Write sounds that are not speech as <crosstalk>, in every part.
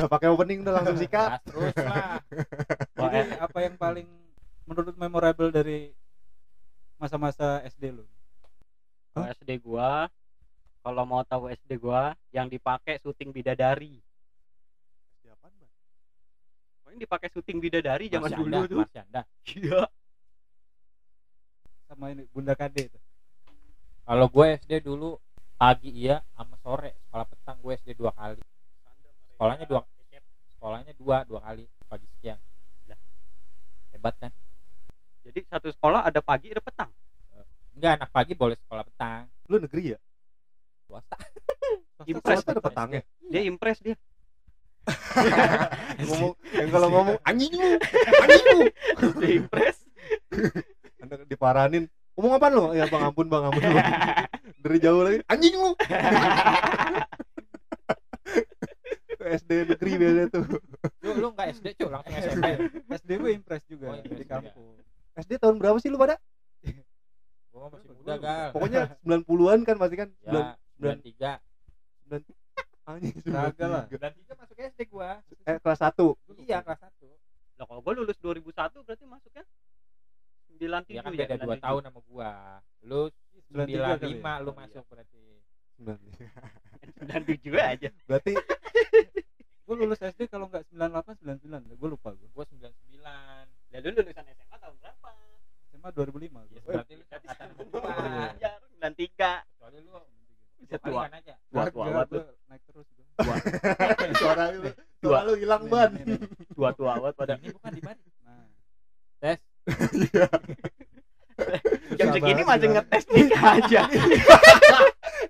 udah pakai opening udah langsung sikat Gas terus lah Jadi apa yang paling menurut memorable dari masa-masa SD lu? Kalau SD gua kalau mau tahu SD gua yang dipakai syuting bidadari Siapaan, Bang? Oh, ini dipakai syuting bidadari zaman dulu tuh Marsyanda. iya Sama ini Bunda Kade itu. kalau gue SD dulu pagi iya sama sore sekolah petang gue SD dua kali sekolahnya dua sekolahnya dua dua kali pagi siang Lah. hebat kan jadi satu sekolah ada pagi ada petang enggak anak pagi boleh sekolah petang Lu negeri ya? swasta <laughs> Impress ada petangnya. dia impress dia <laughs> ngomong yang kalau ngomong anjing lu, anjing lu. dia impress <laughs> Anak diparanin. Ngomong apa lu? Ya Bang ampun Bang ampun. Dari jauh lagi anjing lu. SD negeri biasanya tuh. lu lu enggak SD cuy langsung <laughs> SMP SD gue impress juga Oh, impress di kampung. SD tahun berapa sih lu pada? gua masih muda gal Pokoknya 90-an kan pasti kan? ya sembilan tiga Anjing. Kagak lah. sembilan tiga masuk SD gua Eh kelas 1. iya kelas satu lah kalau gua lulus 2001 berarti masuknya 93 ya kan beda dua 97. tahun sama gua lu 93 sembilan kali lima ya? lu masuk berarti 97 aja. <laughs> Berarti Gue lulus SD kalau nggak 98 99, gue lupa gue. gua sembilan sembilan. Lah dulu lulusan SMA tahun berapa? SMA 2005 gue. berarti lu angkatan gua. Ajar, 93 kecuali lu Bisa dua tua. aja. Tua tua lu. naik terus gue. <laughs> suara lu. Dua. suara lu hilang ban. Tua tua banget pada ini bukan di mana Nah, tes. <laughs> Jam Susah segini masih ngetes nikah aja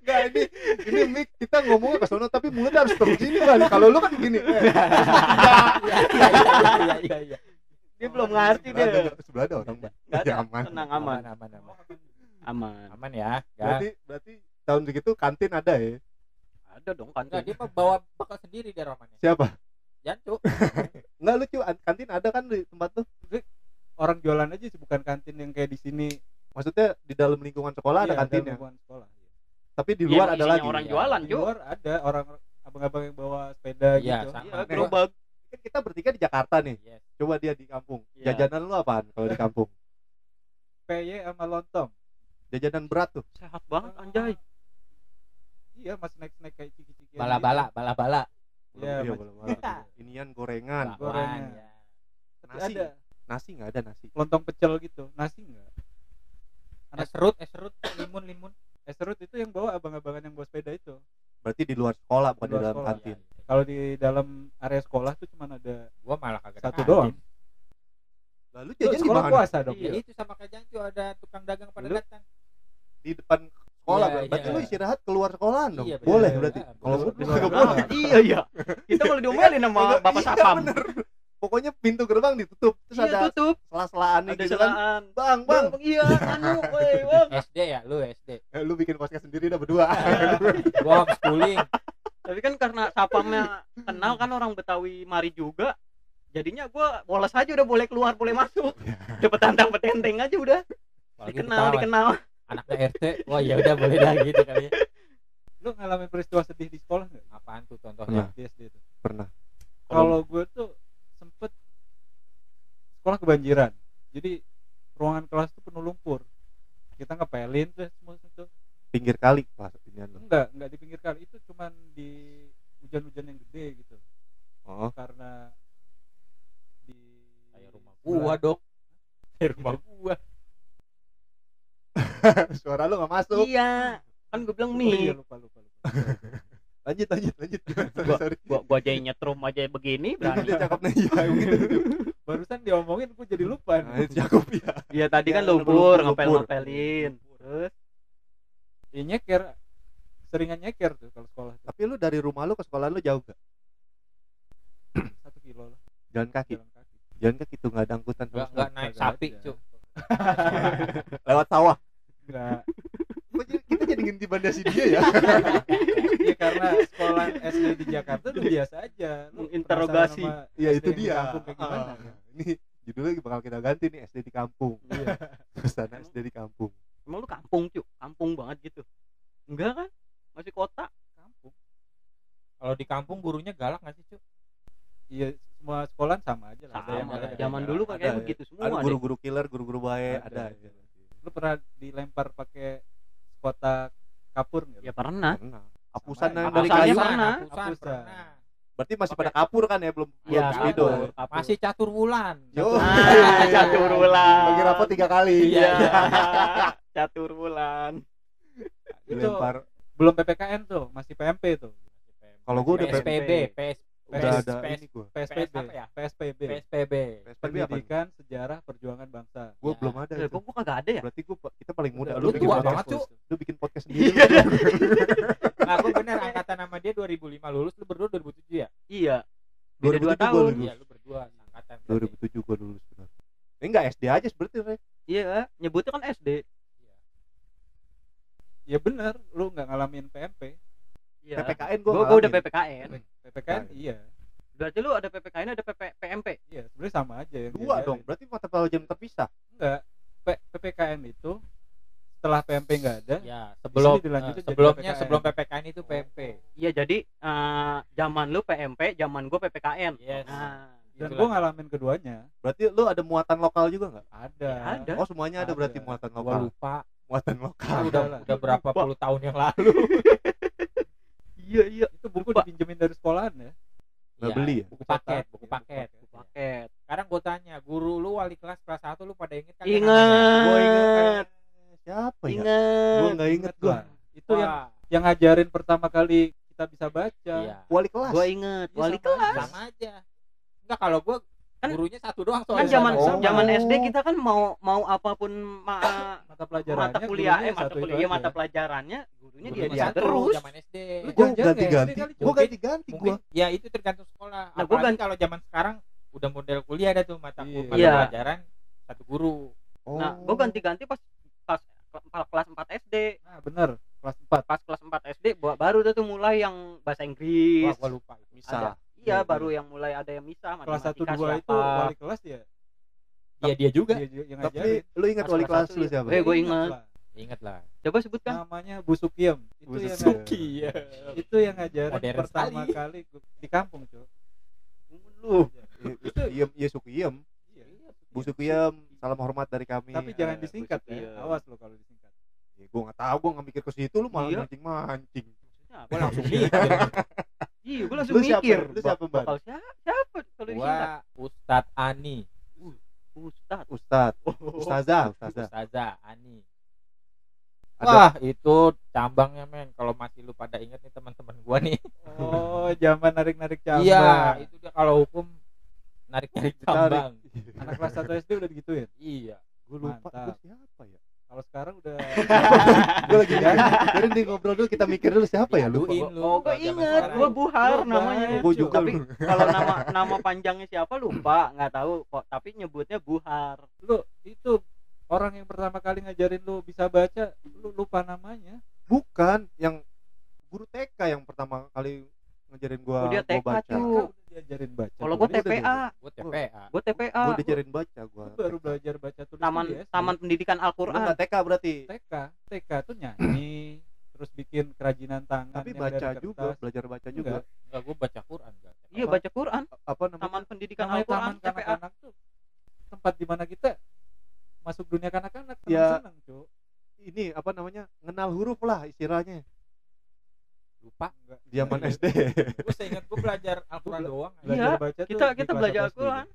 Enggak ini ini mic kita ngomongnya ke sono tapi mulutnya harus terus ini kan. Kalau lu kan begini. Eh, <laughs> iya iya iya dia belum ngerti ada- sebelah ada orang. Nggak Ya, ada. aman. tenang aman aman aman aman aman ya ya Berarti berarti tahun segitu kantin ada ya? ada dong kan enggak dia mah bawa bekal sendiri dia romannya Siapa? jancu Enggak <laughs> lucu, an- kantin ada kan di tempat tuh. orang jualan aja sih bukan kantin yang kayak di sini. Maksudnya di dalam lingkungan sekolah ada Iya, kantinnya. Iya. Tapi di Iya, luar emang ada lagi. orang Iya. jualan Di luar ada orang abang-abang yang bawa sepeda Iya, gitu. sama. iya gerobak Kan kita bertiga di Jakarta nih. yes Coba dia di kampung. Iya. Jajanan lu apaan kalau di kampung? <laughs> PY sama lontong. Jajanan berat tuh. sehat banget anjay Iya, mas snack-snack kayak ciki-ciki. bala-bala bala-bala Iya, Iya, mas- boleh-boleh. Inian gorengan. Bakwan, Gorengan. ya. Nasi. ada Nasi nggak ada nasi. lontong pecel gitu. Nasi enggak. Anak es serut es serut <coughs> limun limun es serut itu yang bawa abang-abangan yang bawa sepeda itu. Berarti di luar sekolah bukan Di di, dalam sekolah, kantin. Kalau di dalam area sekolah tuh cuma ada gua malah kagak satu ada doang. kantin. Lalu jajan di sekolah mana? puasa dong. ya itu sama kayak jancu ada tukang dagang pada Lu- datang Di depan sekolah. Iya, berarti iya. lu istirahat keluar sekolahan dong. Iya, boleh Iya, berarti. bener. Kalau Di gua boleh. sekolah. iya iya kita kalau diomelin sama Iya, bapak iya, sapam bener. Pokoknya pintu gerbang ditutup. Terus iya ada tutup sela-selaan ada gitu kan. celaan Bang, bang. iya anu woi bang SD ya lu SD Eh, lu bikin podcast sendiri dah berdua. <laughs> gua homeschooling tapi kan karena sapamnya kenal kan orang Betawi mari juga jadinya gua bolos aja udah boleh keluar boleh masuk cepet tantang petenteng aja udah Apalagi dikenal ketahuan. dikenal anaknya RT wah ya udah boleh dah gitu kali ya Lu ngalamin peristiwa sedih di sekolah nggak? apaan tuh contohnya Di SD itu. Pernah. Kalau gue tuh sekolah kebanjiran. Jadi ruangan kelas tuh penuh lumpur. Kita ngepelin tuh semua itu. Pinggir kali kelas. Enggak, enggak di pinggir kali. Itu cuman di hujan-hujan yang gede gitu. Oh. Karena di kayak rumah gua dok kayak rumah <laughs> gua <laughs> Suara lu gak masuk. iya kan gue bilang Oh, iya, mie lupa lupa lupa. <laughs> Lanjut lanjut lanjut. Sorry, Gua- sorry. gua gua aja nyetrum aja begini berani Dia cakep nih ya gitu. Barusan diomongin gue jadi lupa. Nah, itu cakep ya. iya tadi kan Ya, lumpur lumpur, ngepel ngepelin terus Ya nyeker. Seringan nyeker tuh kalau sekolah tuh. Tapi lu dari rumah lu ke sekolah lu jauh gak? <clears throat> Satu kilo lah Jalan kaki. jalan kaki. Jalan kaki tuh nggak ada angkutan. nggak sama nggak naik sapi cuk <laughs> <laughs> Lewat sawah. Jadi- kita jadi ngintimidasi dia ya? Iya <laughs> karena sekolah SD di Jakarta tuh biasa aja. Lu Sama Iya SD itu dia. kampung kayak gimana? Ah, Ini judulnya bakal kita ganti nih SD di kampung. Iya. <laughs> Suasana SD di kampung. emang lu kampung cu kampung banget gitu enggak kan masih kota Kampung. kalau di kampung gurunya galak nggak sih cuk iya semua sekolah sama aja lah ada yang sama ada, ada zaman dulu kayak begitu semua ada guru-guru killer guru-guru baik Ada, ada, iya. lu pernah dilempar pakai kotak kapur nggak ya pernah pernah apusan Sama yang dari kayu pernah. Apusan, Apusan. pernah. Berarti masih pada kapur kan ya? Belum belum Iya, spidol kapur, kapur. Masih catur bulan. Yo. Ah, catur bulan bagi rapot tiga kali. Iya <laughs> catur bulan itu dilempar. belum ppkn tuh masih pmp tuh. Kalau gua udah PSPB, PS, udah PS, ada PS, ini gua pspb apa ya? pspb PSPB. PSPB apa pendidikan sejarah perjuangan bangsa gua Ya. belum ada kok gua kagak ada ya berarti gua kita paling muda lu lu bikin tua podcast banget, Cuk. lu bikin podcast <laughs> sendiri Iya. Nah, gue bener angkatan sama dia 2005 lulus, lu berdua 2007 ya? iya beda 2007 dua gua tahun lulus. Iya, lu berdua angkatan. berarti. 2007 gua lulus benar eh enggak SD aja seperti Re. iya nyebutnya kan SD ya bener lu nggak ngalamin pmp iya PPKN gua gua, gua udah ngalamin. PPKN ppkn iya berarti lu ada PPKN ada PP, PMP iya sebenarnya sama aja yang dua diajarin. dong berarti mata pelajaran terpisah enggak P- ppkn itu setelah pmp nggak ada Ya, sebelum dilanjutin eh, sebelumnya PPKN. sebelum PPKN itu PMP. iya jadi eh, zaman lu PMP zaman gua PPKN Yes. nah dan Itulah. gua ngalamin keduanya berarti lu ada muatan lokal juga nggak ada Ya, ada. oh semuanya ada berarti Ada. muatan Gua lokal lupa. muatan lokal udah udah berapa Lupa. puluh tahun yang lalu. <laughs> iya iya itu buku Lupa. dipinjemin dari sekolahan ya Nggak Iya, beli ya? Buku paket, buku ya, paket. buku paket Sekarang gue tanya, guru lu wali kelas kelas 1 lu pada inget kan? Ingat. gua inget siapa ya inget gua nggak inget gua Wah, itu yang Wah, yang ngajarin pertama kali kita bisa baca iya. wali kelas gua inget Iya, wali sama kelas Sama aja. Enggak kalau gua Kan- gurunya satu doang kan soalnya. zaman Oh. zaman SD kita kan mau mau apa pun ma- mata pelajarannya mata kuliah eh mata satu itu kuliah mata pelajarannya gurunya dia dia satu, terus zaman SD. Lu gua jangan-jangan ganti SD ganti kali, gua Mungkin- ganti ganti Mungkin gua ya itu tergantung sekolah. Nah, gua ganti- kalau zaman sekarang udah model kuliah ada tuh mata, Iya. mata Iya. pelajaran satu guru. nah Oh. gua ganti-ganti pas pas kelas kelas 4 SD nah bener kelas 4 pas kelas 4 SD ba- baru tuh mulai yang bahasa Inggris Wah, gua lupa. itu. Iya Iya, baru yang mulai ada yang misah kelas 1 matematika 2 itu wali kelas ya Iya dia juga. dia juga yang tapi lu ingat wali kelas satu lu ya. siapa Eh, gua ingat. Ingat lah. coba sebutkan namanya Bu Sukiem itu Bu yang Suki. Iya. itu yang ngajarin Modern pertama sekali. kali gua- di kampung cuy lu itu Iem, iya Sukiem. iya. Bu Sukiem, salam hormat dari kami. tapi Iya, jangan Bu disingkat ya awas lo kalau disingkat Ya, gua nggak tahu, gua nggak mikir ke situ, lu malah Iya. mancing mancing. Maksudnya apa? Gua langsung mikir. <laughs> iya gua langsung Lu siapa? mikir Lu siapa, Mbak? bakal siapa siapa kalau disingkat Gua Ustadz Ani. Ustad Ustad, Ustazah, Ustazah. Ustazah Ani. Ada- Wah, itu cambangnya men. Kalau masih lu pada inget nih teman-teman gua nih. oh zaman narik narik <laughs> cabang Iya, itu dia kalau hukum narik-narik cambang. anak kelas 1 SD udah digituin Iya. Gua lupa, gua siapa ya? Kalau sekarang udah <laughs> Gua lagi ganti. Jadi nih ngobrol dulu, kita mikir dulu siapa ya? Lu. oh zaman inget gua buhar namanya. Gua juga tapi <laughs> kalau nama nama panjangnya siapa lupa nggak tahu kok tapi nyebutnya buhar lu itu orang yang pertama kali ngajarin lu bisa baca lu lupa namanya Bukan, yang guru TK yang pertama kali ngajarin gua, Oh, dia gua TK, baca. Udah diajarin baca kalau Gua TPA Gua TPA. gua TPA Gua diajarin baca gua. gua baru belajar baca tulis taman tuh di SD. taman pendidikan Al-Qur'an TK berarti. TK TK tuh nyanyi <clears throat> terus bikin kerajinan tangan Tapi baca juga, belajar baca juga. Enggak. Enggak, gua baca Quran enggak. iya baca Quran Apa namanya? taman pendidikan taman Al-Qur'an TPA tuh tempat di mana kita masuk dunia kanak-kanak Ya. senang cu Ini apa namanya? Ngenal huruf lah istilahnya. Lupa. Enggak. Zaman SD. Gua seingat gua belajar Al-Quran doang. Iya, Belajar baca tuh kita di kita belajar. Al-Quran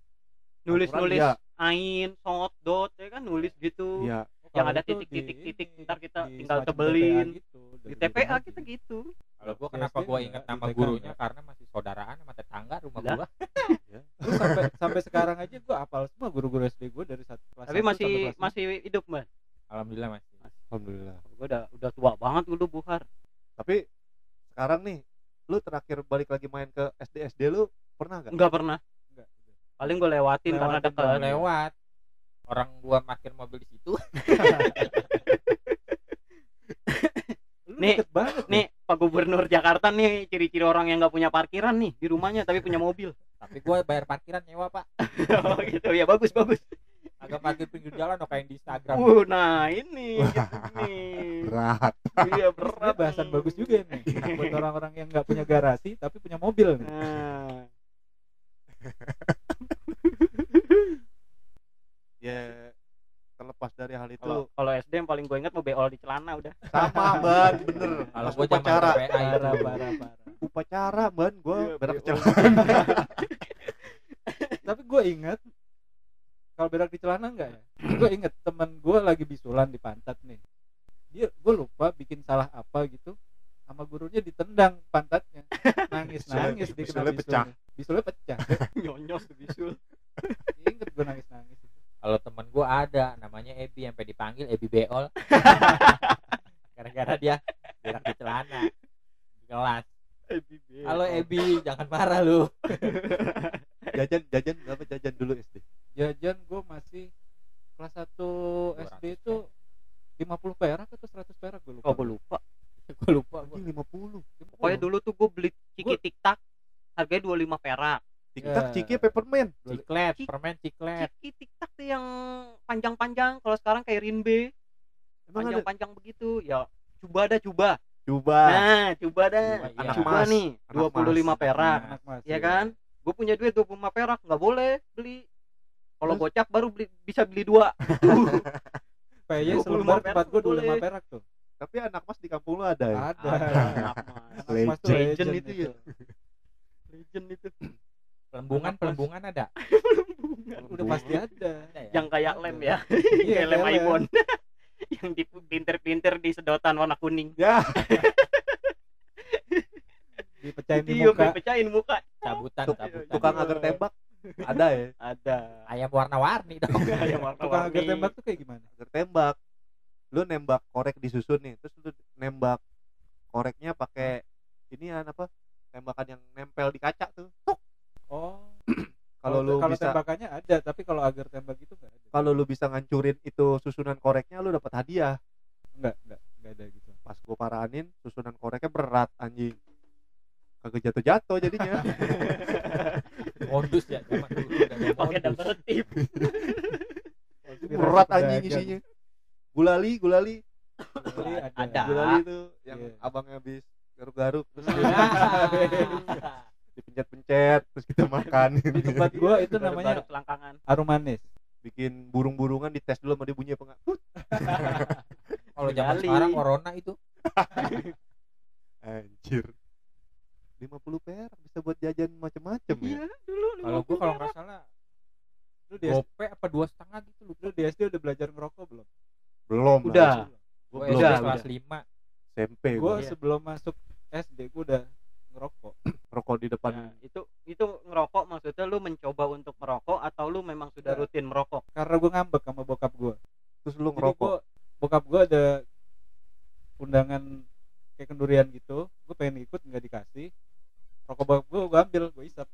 nulis nulis iya. ain sot dot ya kan nulis gitu Iya. Oh, yang ada itu titik-titik-titik, di- ntar kita di tinggal tebelin. TPA gitu, di TPA kita gitu Kalau gua Di kenapa ingat di nama gurunya enggak. karena masih saudaraan sama tetangga rumah gua. <laughs> Gua sampai sampai sekarang aja gua hafal semua guru-guru SD gua dari satu kelas tapi masih masih hidup mbak Alhamdulillah masih. Alhamdulillah. gue udah udah tua banget dulu buhar Tapi sekarang nih, lu terakhir balik lagi main ke SD SD lu pernah gak? nggak pernah. Enggak, paling gue lewatin karena Lewatin dekat doang. lewat. Orang gua parkir mobil di situ. <laughs> Nih, deket banget ya? nih Pak Gubernur Jakarta nih ciri-ciri orang yang nggak punya parkiran nih di rumahnya tapi punya mobil. Tapi gua bayar parkiran nyewa pak. <laughs> Oh gitu. Ya bagus bagus agak parkir pinggir jalan oh, kayak di Instagram. Uh nah ini gitu nih. Berat. iya Ini berat bahasan nih. bagus juga nih buat orang-orang yang nggak punya garasi tapi punya mobil nih. nah. Ya terlepas dari hal itu. Kalau kalau SD yang paling gue ingat mau beol di celana udah. sama <laughs> ban bener. Kalau zaman upacara. Parah upacara ban gua Iya, berak kecelakaan <laughs> <laughs> tapi gue inget kalau berak di celana enggak ya gue inget temen gue lagi bisulan di pantat nih dia gue lupa bikin salah apa gitu sama gurunya ditendang pantatnya <laughs> <laughs> nangis nangis kena bisulnya pecah. bisulnya pecah Nyonyos bisul. inget gue nangis nangis Kalau teman gua ada namanya Ebi sampai dipanggil Ebi Beol. <laughs> Gara-gara dia berak di celana di kelas. Halo Ebi, jangan marah lu. jajan jajan berapa jajan dulu SD jajan gue masih kelas 1 SD itu 50 perak atau 100 perak gue lupa gue lupa. <laughs> Gua lupa gua. anjing 50 Pokoknya dulu tuh gue beli ciki tiktak harganya 25 perak. tiktak Ya. ciki peppermint Ciklet, Cik- permen ciklet. Ciki tiktak tuh yang panjang-panjang. Kalau sekarang kayak Rinbe, emang ada panjang-panjang begitu. Ya coba dah coba. coba Nah, coba dah. Coba, iya. Anak Coba mas. nih, Anak 25 mas. perak. anak mas Ya kan? Gue punya duit 25 perak, nggak boleh beli. Kalau gocap baru beli, bisa beli dua. <laughs> 25 selembar tempat gue 25 boleh. perak tuh tapi anak mas di kampung lu ada ya ada Anak mas. Anak mas tuh Legend legend itu ya. Legend itu. Pelembungan, pelembungan ada. <laughs> udah pasti ada ya? Yang kayak lem ya. Iya, kayak lem iPhone. <laughs> yang dipinter-pinter di sedotan warna kuning. ya dipecahin di muka pecahin muka. Cabutan, cabutan. tukang agar tembak ada ya? Ada. Ayam warna-warni dong. <laughs> Yang warna tukang agar tembak tuh kayak gimana? Agar tembak. Lu nembak korek disusun nih terus lu nembak koreknya pakai ini apa? Tembakan yang nempel di kaca tuh. Tuk. oh. <clears throat> Kalau lu kalau bisa tembakannya ada tapi kalau agar tembak itu enggak ada. Kalau lu bisa ngancurin itu susunan koreknya lu dapat hadiah. Enggak enggak enggak ada gitu. Pas gua paranin susunan koreknya berat anjing. Kagak jatuh-jatuh jadinya <laughs> Modus ya zaman dulu udah ada pakai modus. double tip. <laughs> berat anjing isinya. Gulali gulali. Jadi ada, Ada. gulali itu yang Iya. abang habis garuk-garuk. Terus <laughs> <laughs> dipencet-pencet terus kita makan. Di tempat gua itu namanya selangkangan. arum manis. Bikin burung-burungan dites dulu sama dia bunyi apa enggak Kalau zaman sekarang corona itu. Anjir 50 perak bisa buat jajan macem-macem ya Iya, dulu. kalau gua kalau nggak salah lu di SD, gope apa dua setengah gitu lu lu di SD udah belajar ngerokok belum belum. Udah. gua Gua belum Udah, kelas udah. 5 SMP gua gua Iya. sebelum masuk SD gua udah ngerokok <clears throat> rokok di depan Nah, itu itu ngerokok maksudnya lu mencoba untuk merokok atau lu memang sudah Enggak. rutin merokok? karena gua ngambek sama bokap gua terus lu Jadi ngerokok gua, bokap gua ada undangan kayak kendurian gitu gua pengen ikut nggak dikasih rokok bokap gua gua ambil gua isap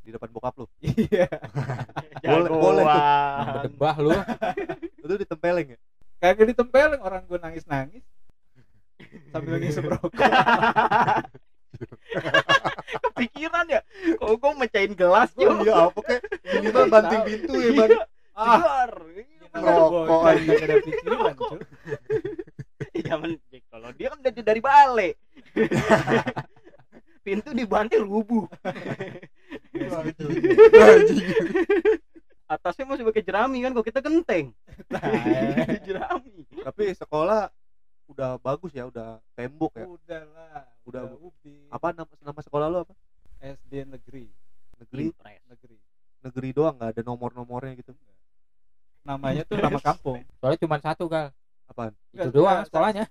di depan bokap lu iya Boleh- boleh tuh. yang berdebah lu itu ditempeleng ya kagak ditempelin orang gua nangis nangis sambil ngisep rokok Pikiran ya. Kok gua mecahin gelas oh, yuk. iya apa kek minimal banting pintu ya bang. Ah. Keluar. Iya, Bocah aja. ada pikiran cuy <laughs> Zaman kalau dia kan dari dari balik. <laughs> Pintu dibanting rubuh. Atasnya masih pakai jerami kan, kok kita genteng. <laughs> jerami. tapi sekolah udah bagus ya udah tembok ya? Udah lah Udah, udah apa nama, nama sekolah lu apa? SD negeri. Negeri? Impres. negeri negeri doang nggak ada nomor-nomornya gitu. Namanya tuh nama <laughs> kampung. Soalnya cuma satu gal. Apaan? Itu doang sekolahnya.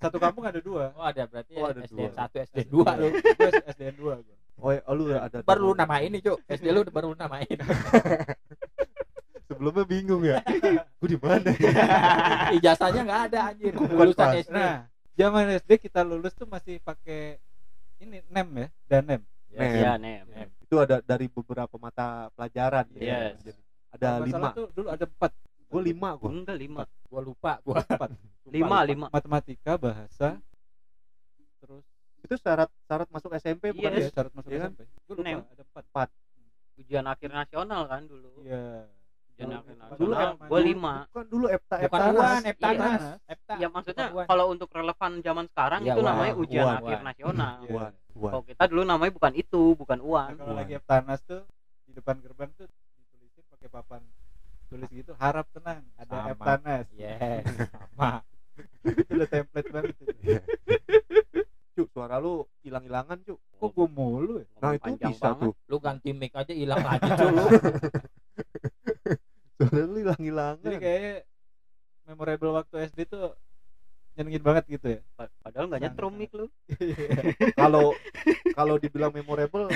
satu kampung ada dua. Oh ada berarti Oh, ada SDN dua. 1 SDN 2 lu Gua SDN dua gua. Oh, ya, oh lu ada baru lu namain nih cuk. SD lu baru lu namain. <laughs> Sebelumnya bingung ya. <laughs> Gue di mana? Ijazahnya nggak ada anjir. Bukan lulusan. SD nah zaman SD kita lulus tuh masih pakai ini nem ya dan nem. Nem. Iya, Nem. Nem. Itu ada dari beberapa mata pelajaran ya. Yes. Jadi ada nggak lima tuh dulu ada empat gue lima gue Enggak lima. gua lupa gua empat Lima, lima. matematika bahasa terus itu syarat syarat masuk SMP bukan Yes. ya syarat masuk Iya kan? SMP gua lupa Nem. ada empat Empat. Ujian akhir nasional kan dulu. iya Ujian Dulu- akhir dulu dulu- lima. bukan dulu EPTA bukan EPTA uan Iya. Eptanas Epta Ya maksudnya kalau untuk relevan zaman sekarang Iya, itu namanya ujian Uan. akhir nasional. Iya. Uan Uan Kalau kita dulu namanya bukan itu, bukan Nah, uan. kalau Uan. lagi Eptanas tuh depan gerbang tuh ditulisin pakai papan tulis gitu harap tenang ada Sama. Eptanas yes <laughs> sama itu udah template banget itu. Cuk, suara lu hilang-hilangan, Cuk. kok gue mulu ya Nah, itu panjang bisa banget. tuh. lu ganti mic aja hilang lagi <laughs> cuy lu hilang-hilangan. jadi kayak memorable waktu SD tuh nyenengin banget gitu ya Pa- Padahal nggak nyetrum mic lu. <laughs> kalau kalau dibilang memorable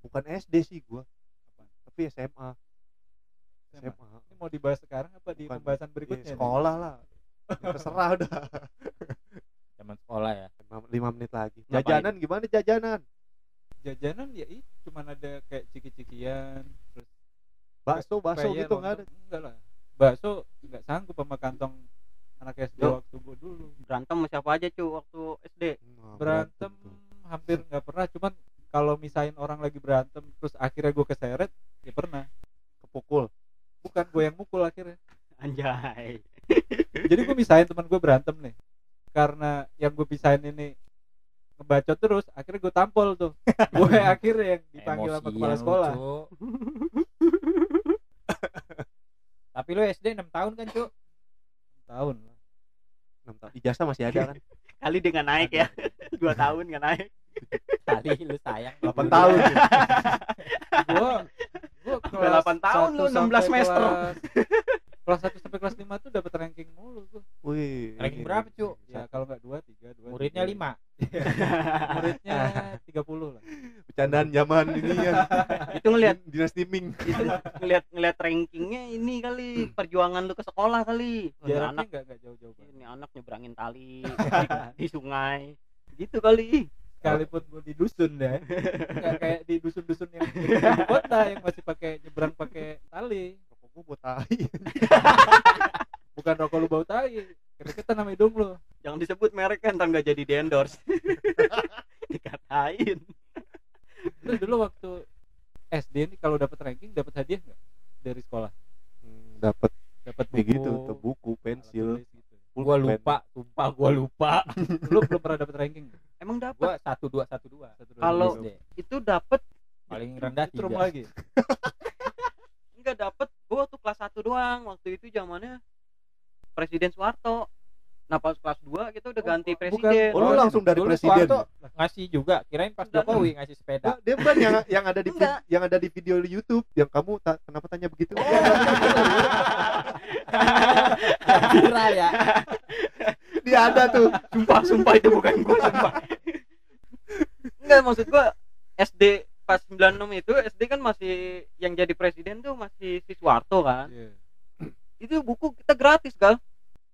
bukan SD sih gua tapi SMA SMA. SMA ini mau dibahas sekarang apa di Bukan. pembahasan Ya, berikutnya nih? sekolah lah Ya, <laughs> terserah udah zaman sekolah ya lima, lima menit lagi Ngapain? jajanan gimana jajanan jajanan ya itu cuman ada kayak ciki-cikian terus bakso bakso gitu nggak ada lontong. enggak lah bakso nggak sanggup sama kantong anak SD Yo. waktu gue dulu Berantem sama siapa aja cu waktu SD. Nah, berantem tuh. hampir nggak pernah cuman kalau misain orang lagi berantem terus akhirnya gue keseret ya pernah kepukul bukan gue yang mukul akhirnya Anjay. <laughs> jadi gue misain teman gue berantem nih karena yang gue pisahin ini ngebacot terus akhirnya gue tampol tuh <laughs> gue akhirnya yang dipanggil sama kepala Emosian sekolah Cuk. Tapi lu SD 6 tahun kan cuy tahun lah enam tahun ijazah masih ada kan <laughs> Kali dia nggak naik ya. Dua tahun nggak naik. kali lu sayang 8 tahun gue gue Udah 8 tahun lu, 16 semester. kelas 1 sampai kelas 5 tuh dapat ranking mulu tuh wih Ranking berapa, Cuk? ya kalau nggak dua tiga dua muridnya tiga. 5 <laughs> muridnya 30 lah bercandaan zaman ini kan <laughs> Itu ngelihat dinasti Ming itu ngelihat ngelihat rankingnya ini kali perjuangan lu ke sekolah kali. Jaraknya anak nggak nggak jauh-jauh banget ini anak nyebrangin tali di, <laughs> di sungai. Gitu kali. sekalipun gue di dusun deh <laughs> nggak kayak di dusun-dusun yang di kota yang masih pakai nyebrang pakai tali rokok gua buat tai bukan rokok lu bau tai kita namanya hidung lu Jangan disebut merek kan ntar nggak jadi di endorse. Dikatain. Terus dulu waktu SD ini kalau dapat ranking dapat hadiah nggak dari sekolah? Hmm, dapat dapat kayak buku gitu tuh buku pensil. gitu. gua lupa sumpah gua lupa. <laughs> Lu belum pernah dapat ranking Emang dapat gua satu dua satu dua. Satu, dua, Kalau- itu dapat paling rendah Setrum tiga. lagi. Enggak dapat gua waktu kelas 1 doang. Waktu itu zamannya Presiden Soeharto. Nah pas kelas 2 kita udah Oh, ganti bukan. presiden. oh lu langsung dari Dulu presiden Soeharto ngasih juga kirain pas Enggak, Jokowi ngasih sepeda Nah, dia bukan yang yang ada di Enggak. yang ada di video di YouTube yang kamu ta- kenapa tanya begitu? <laughs> viral ya dia ada tuh. sumpah sumpah itu bukan gua sumpah enggak maksud gua SD pas 96 itu SD kan masih yang jadi presiden tuh masih si Soeharto kan Iya. itu buku kita gratis gal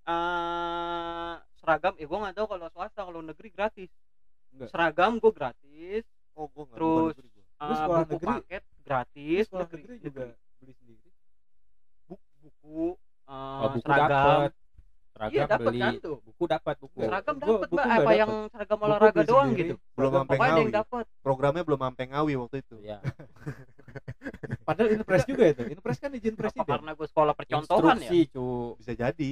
Eh, seragam eh gua nggak tahu kalau swasta kalau negeri gratis. Enggak. seragam gua gratis. Oh, gua nggak Terus, negeri eh, Lu sekolah buku negeri? paket gratis sekolah negeri juga beli sendiri? Buku, buku eh, oh, buku seragam. dapet. Seragam iya dapat beli. kan tuh. Buku dapat buku. Seragam dapat mbak. apa dapet. yang seragam Buku olahraga doang sendiri. gitu? Belum Seragam sampai ada yang ngawi. dapat Programnya belum sampai ngawi waktu itu. ya <laughs> padahal inpres juga itu. Inpres kan izin apa presiden. Karena gue sekolah percontohan ya? Instruksi cu. Bisa jadi.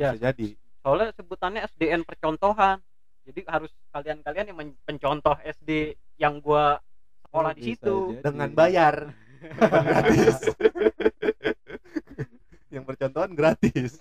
Iya. Bisa jadi. soalnya sebutannya SDN percontohan jadi harus kalian-kalian yang men- pencontoh SD yang gua sekolah Oh, di situ jadi. Dengan bayar. gratis. <laughs> yang percontohan gratis.